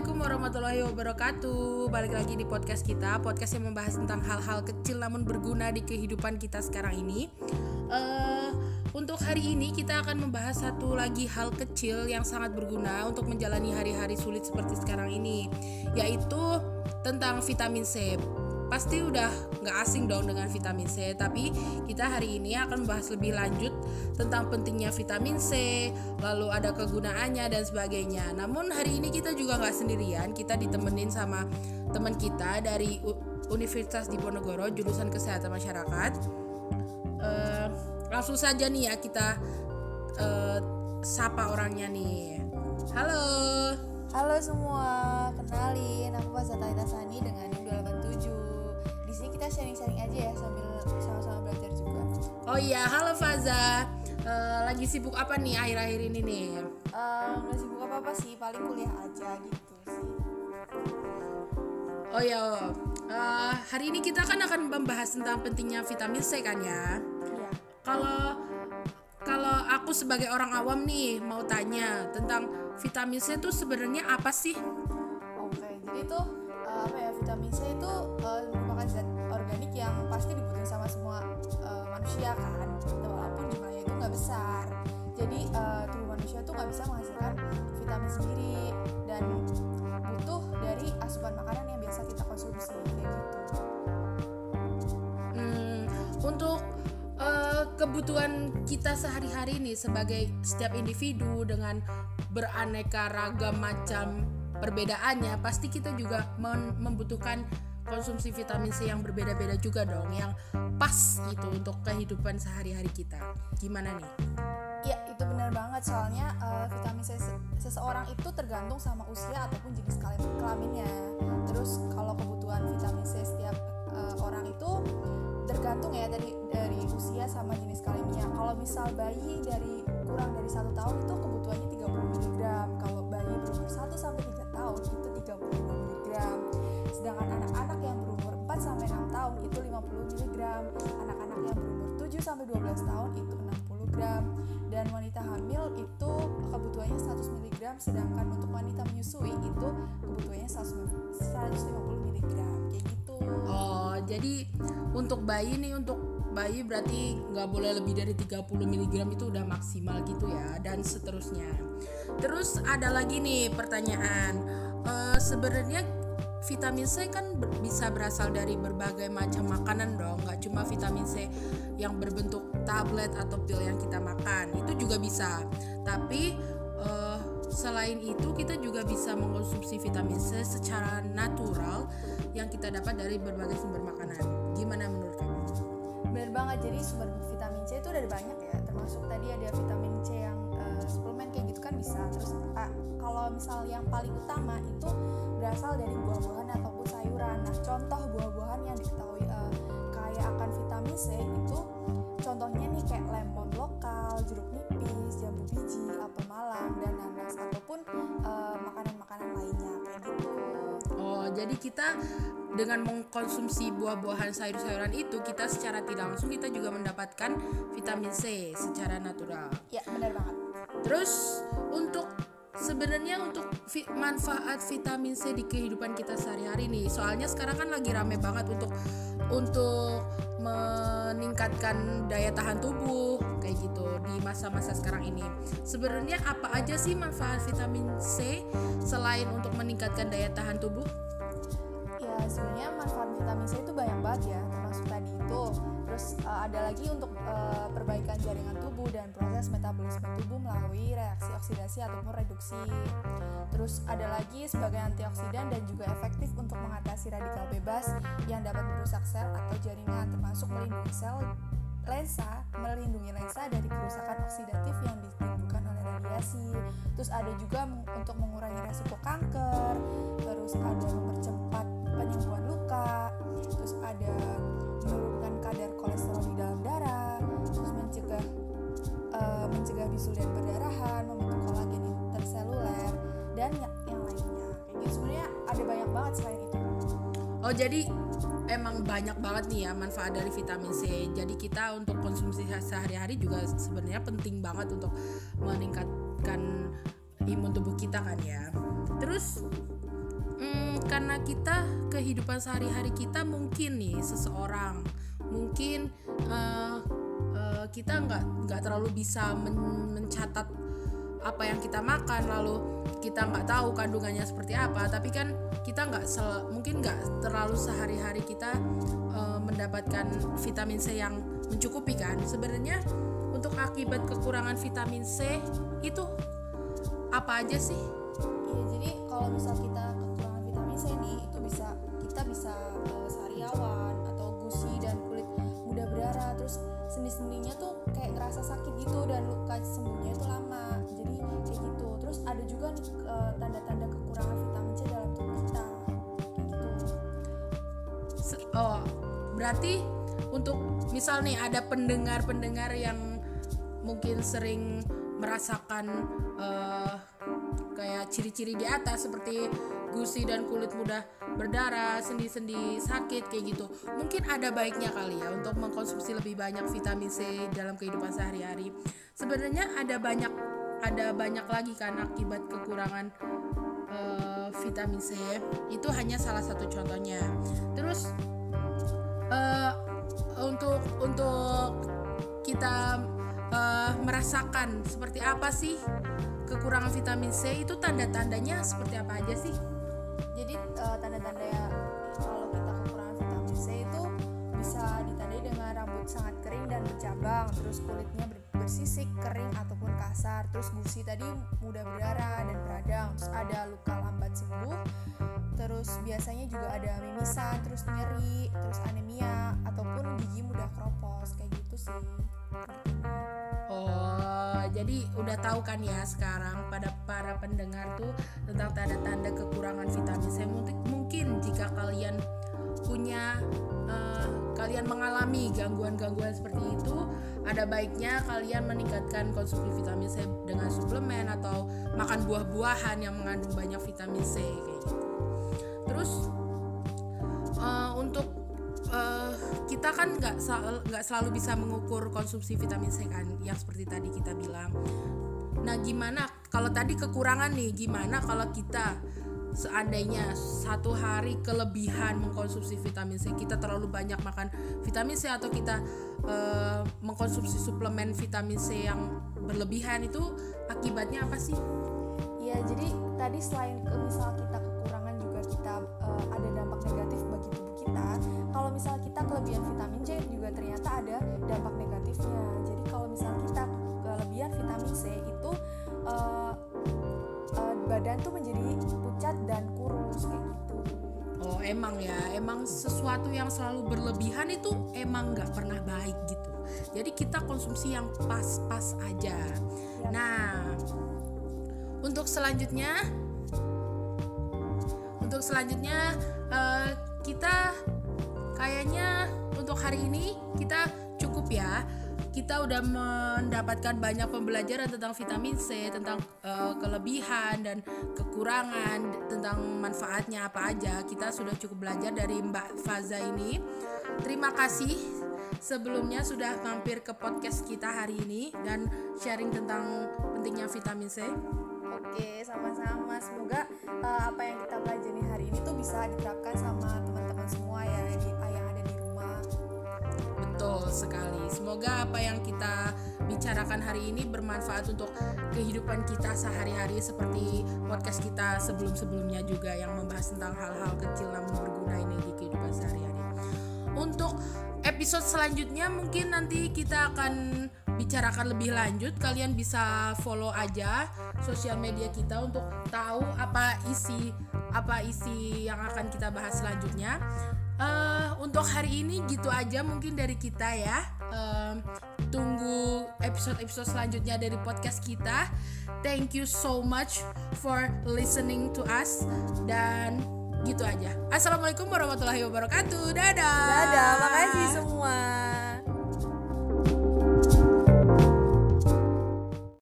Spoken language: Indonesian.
Assalamualaikum warahmatullahi wabarakatuh. Balik lagi di podcast kita Podcast yang membahas tentang hal-hal kecil namun berguna di kehidupan kita sekarang ini. Uh, Untuk hari ini kita akan membahas satu lagi hal kecil yang sangat berguna Untuk menjalani hari-hari sulit seperti sekarang ini Yaitu tentang vitamin C pasti udah nggak asing dong dengan vitamin C tapi kita hari ini akan membahas lebih lanjut tentang pentingnya vitamin C lalu ada kegunaannya dan sebagainya. Namun hari ini kita juga nggak sendirian kita ditemenin sama teman kita dari Universitas Diponegoro jurusan Kesehatan Masyarakat. Uh, langsung saja nih ya kita uh, sapa orangnya nih. Halo. Halo semua, kenalin aku Fazata Sani dengan NIM 287 sini kita sharing-sharing aja ya sambil sama-sama belajar juga. Oh iya, halo Faza. Uh, lagi sibuk apa nih akhir-akhir ini nih? Uh, nggak sibuk apa apa sih, paling kuliah aja gitu sih. Oh iya, uh, hari ini kita kan akan membahas tentang pentingnya vitamin C kan ya? Iya. Kalau kalau aku sebagai orang awam nih mau tanya tentang vitamin C itu sebenarnya apa sih? Oke, jadi tuh uh, apa ya vitamin C itu uh, merupakan zat organik yang pasti dibutuhin sama semua uh, manusia kan. Walaupun jumlahnya itu nggak besar. Jadi uh, tubuh manusia tuh nggak bisa menghasilkan vitamin sendiri dan butuh dari asupan makanan yang biasa kita konsumsi kayak gitu. Hmm, untuk uh, kebutuhan kita sehari-hari nih sebagai setiap individu dengan beraneka ragam macam perbedaannya pasti kita juga membutuhkan konsumsi vitamin C yang berbeda-beda juga dong yang pas gitu untuk kehidupan sehari-hari kita gimana nih? Ya itu benar banget soalnya uh, vitamin C seseorang itu tergantung sama usia ataupun jenis kelaminnya. Terus kalau kebutuhan vitamin C setiap uh, orang itu tergantung ya dari dari usia sama jenis kelaminnya. Kalau misal bayi dari kurang dari satu tahun itu tahun itu 50 mg anak-anak yang berumur 7 sampai 12 tahun itu 60 gram. Dan wanita hamil itu kebutuhannya 100 mg sedangkan untuk wanita menyusui itu kebutuhannya 150 mg kayak gitu. Oh jadi untuk bayi nih untuk bayi berarti nggak boleh lebih dari 30 mg itu udah maksimal gitu ya dan seterusnya. Terus ada lagi nih pertanyaan. Uh, sebenarnya vitamin C kan ber bisa berasal dari berbagai macam makanan dong nggak cuma vitamin C yang berbentuk tablet atau pil yang kita makan itu juga bisa tapi uh, selain itu kita juga bisa mengkonsumsi vitamin C secara natural yang kita dapat dari berbagai sumber makanan gimana menurut kamu? bener banget jadi sumber vitamin C itu udah banyak ya termasuk tadi ada vitamin C yang suplemen kayak gitu kan bisa terus uh, kalau misal yang paling utama itu berasal dari buah-buahan ataupun sayuran nah contoh buah-buahan yang diketahui uh, kaya akan vitamin C itu contohnya nih kayak lemon lokal jeruk nipis jambu biji apel malang dan nanas ataupun makanan-makanan uh, lainnya kayak gitu oh jadi kita dengan mengkonsumsi buah-buahan sayur-sayuran itu kita secara tidak langsung kita juga mendapatkan vitamin C secara natural. Ya, benar banget. Terus untuk sebenarnya untuk vi manfaat vitamin C di kehidupan kita sehari-hari nih. Soalnya sekarang kan lagi rame banget untuk untuk meningkatkan daya tahan tubuh kayak gitu di masa-masa sekarang ini. Sebenarnya apa aja sih manfaat vitamin C selain untuk meningkatkan daya tahan tubuh? sebenarnya manfaat vitamin C itu banyak banget ya ada lagi untuk uh, perbaikan jaringan tubuh dan proses metabolisme tubuh melalui reaksi oksidasi ataupun reduksi. Terus ada lagi sebagai antioksidan dan juga efektif untuk mengatasi radikal bebas yang dapat merusak sel atau jaringan termasuk melindungi sel lensa melindungi lensa dari kerusakan oksidatif yang ditimbulkan oleh radiasi. Terus ada juga untuk mengurangi resiko kanker terus ada mempercepat penyembuhan luka terus ada kadar kolesterol di dalam darah terus mencegah uh, mencegah bisul dan perdarahan membentuk kolagen interseluler dan yang, yang lainnya. Kayak gitu. Sebenarnya ada banyak banget selain itu. Oh jadi emang banyak banget nih ya manfaat dari vitamin C. Jadi kita untuk konsumsi sehari-hari juga sebenarnya penting banget untuk meningkatkan imun tubuh kita kan ya. Terus Hmm, karena kita kehidupan sehari-hari kita mungkin nih seseorang mungkin uh, uh, kita nggak nggak terlalu bisa men mencatat apa yang kita makan lalu kita nggak tahu kandungannya seperti apa tapi kan kita nggak mungkin nggak terlalu sehari-hari kita uh, mendapatkan vitamin C yang mencukupi kan sebenarnya untuk akibat kekurangan vitamin C itu apa aja sih? Iya jadi kalau misal kita kekurangan vitamin C nih itu bisa kita bisa sendi-sendinya tuh kayak ngerasa sakit gitu dan luka sembuhnya itu lama. Jadi kayak gitu. Terus ada juga uh, tanda-tanda kekurangan vitamin C dalam tubuh kita. Gitu. Oh berarti untuk misal nih ada pendengar-pendengar yang mungkin sering merasakan uh, kayak ciri-ciri di atas seperti gusi dan kulit mudah berdarah, sendi-sendi sakit kayak gitu. Mungkin ada baiknya kali ya untuk mengkonsumsi lebih banyak vitamin C dalam kehidupan sehari-hari. Sebenarnya ada banyak ada banyak lagi kan akibat kekurangan uh, vitamin C. Itu hanya salah satu contohnya. Terus uh, untuk untuk kita uh, merasakan seperti apa sih kekurangan vitamin C itu tanda-tandanya seperti apa aja sih? Jadi uh, tanda-tanda ya kalau kita kekurangan vitamin C itu bisa ditandai dengan rambut sangat kering dan bercabang, terus kulitnya bersisik, kering ataupun kasar, terus gusi tadi mudah berdarah dan beradang, terus ada luka lambat sembuh, terus biasanya juga ada mimisan, terus nyeri, terus anemia ataupun gigi mudah keropos kayak gitu sih. Oh, jadi udah tahu kan ya sekarang pada para pendengar tuh tentang tanda-tanda kekurangan vitamin C. Mungkin jika kalian punya uh, kalian mengalami gangguan-gangguan seperti itu, ada baiknya kalian meningkatkan konsumsi vitamin C dengan suplemen atau makan buah-buahan yang mengandung banyak vitamin C kayak gitu. Terus uh, untuk uh, kita kan nggak nggak selalu bisa mengukur konsumsi vitamin C kan yang seperti tadi kita bilang nah gimana kalau tadi kekurangan nih gimana kalau kita seandainya satu hari kelebihan mengkonsumsi vitamin C kita terlalu banyak makan vitamin C atau kita uh, mengkonsumsi suplemen vitamin C yang berlebihan itu akibatnya apa sih? Ya jadi tadi selain misal kita kekurangan juga kita uh, ada dampak negatif bagi tubuh kita kalau misal kita kelebihan vitamin C juga ternyata ada dampak negatifnya jadi kalau misal kita kelebihan vitamin C itu uh, uh, badan tuh menjadi pucat dan kurus kayak gitu Oh emang ya, emang sesuatu yang selalu berlebihan itu emang nggak pernah baik gitu. Jadi kita konsumsi yang pas-pas aja. Ya. Nah, untuk selanjutnya, untuk selanjutnya uh, kita kayaknya untuk hari ini kita cukup ya kita udah mendapatkan banyak pembelajaran tentang vitamin C, tentang uh, kelebihan dan kekurangan, tentang manfaatnya apa aja. Kita sudah cukup belajar dari Mbak Faza ini. Terima kasih sebelumnya sudah mampir ke podcast kita hari ini dan sharing tentang pentingnya vitamin C. Oke, sama-sama. Semoga uh, apa yang kita pelajari hari ini tuh bisa diterapkan sama teman-teman sekali. Semoga apa yang kita bicarakan hari ini bermanfaat untuk kehidupan kita sehari-hari seperti podcast kita sebelum-sebelumnya juga yang membahas tentang hal-hal kecil namun berguna ini di kehidupan sehari-hari. Untuk episode selanjutnya mungkin nanti kita akan bicarakan lebih lanjut kalian bisa follow aja sosial media kita untuk tahu apa isi apa isi yang akan kita bahas selanjutnya uh, untuk hari ini gitu aja mungkin dari kita ya. Uh, tunggu episode-episode selanjutnya dari podcast kita. Thank you so much for listening to us. Dan gitu aja. Assalamualaikum warahmatullahi wabarakatuh. Dadah. Dadah makasih semua